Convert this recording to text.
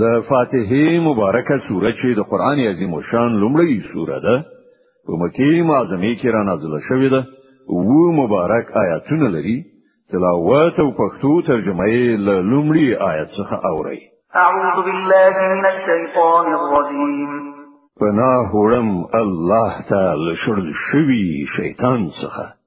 د فاتحه مبارکه سوره چې د قران عظیم شان لومړی سوره ده په مکه معظمه کې را نازله شوې ده و مبارک آیاتونه لري تلاوت او پښتو ترجمه یې له لومړي آیت څخه اوري اعوذ بالله من الشیطان الرجیم پناه وړم الله تعالی شړل شوی شیطان څخه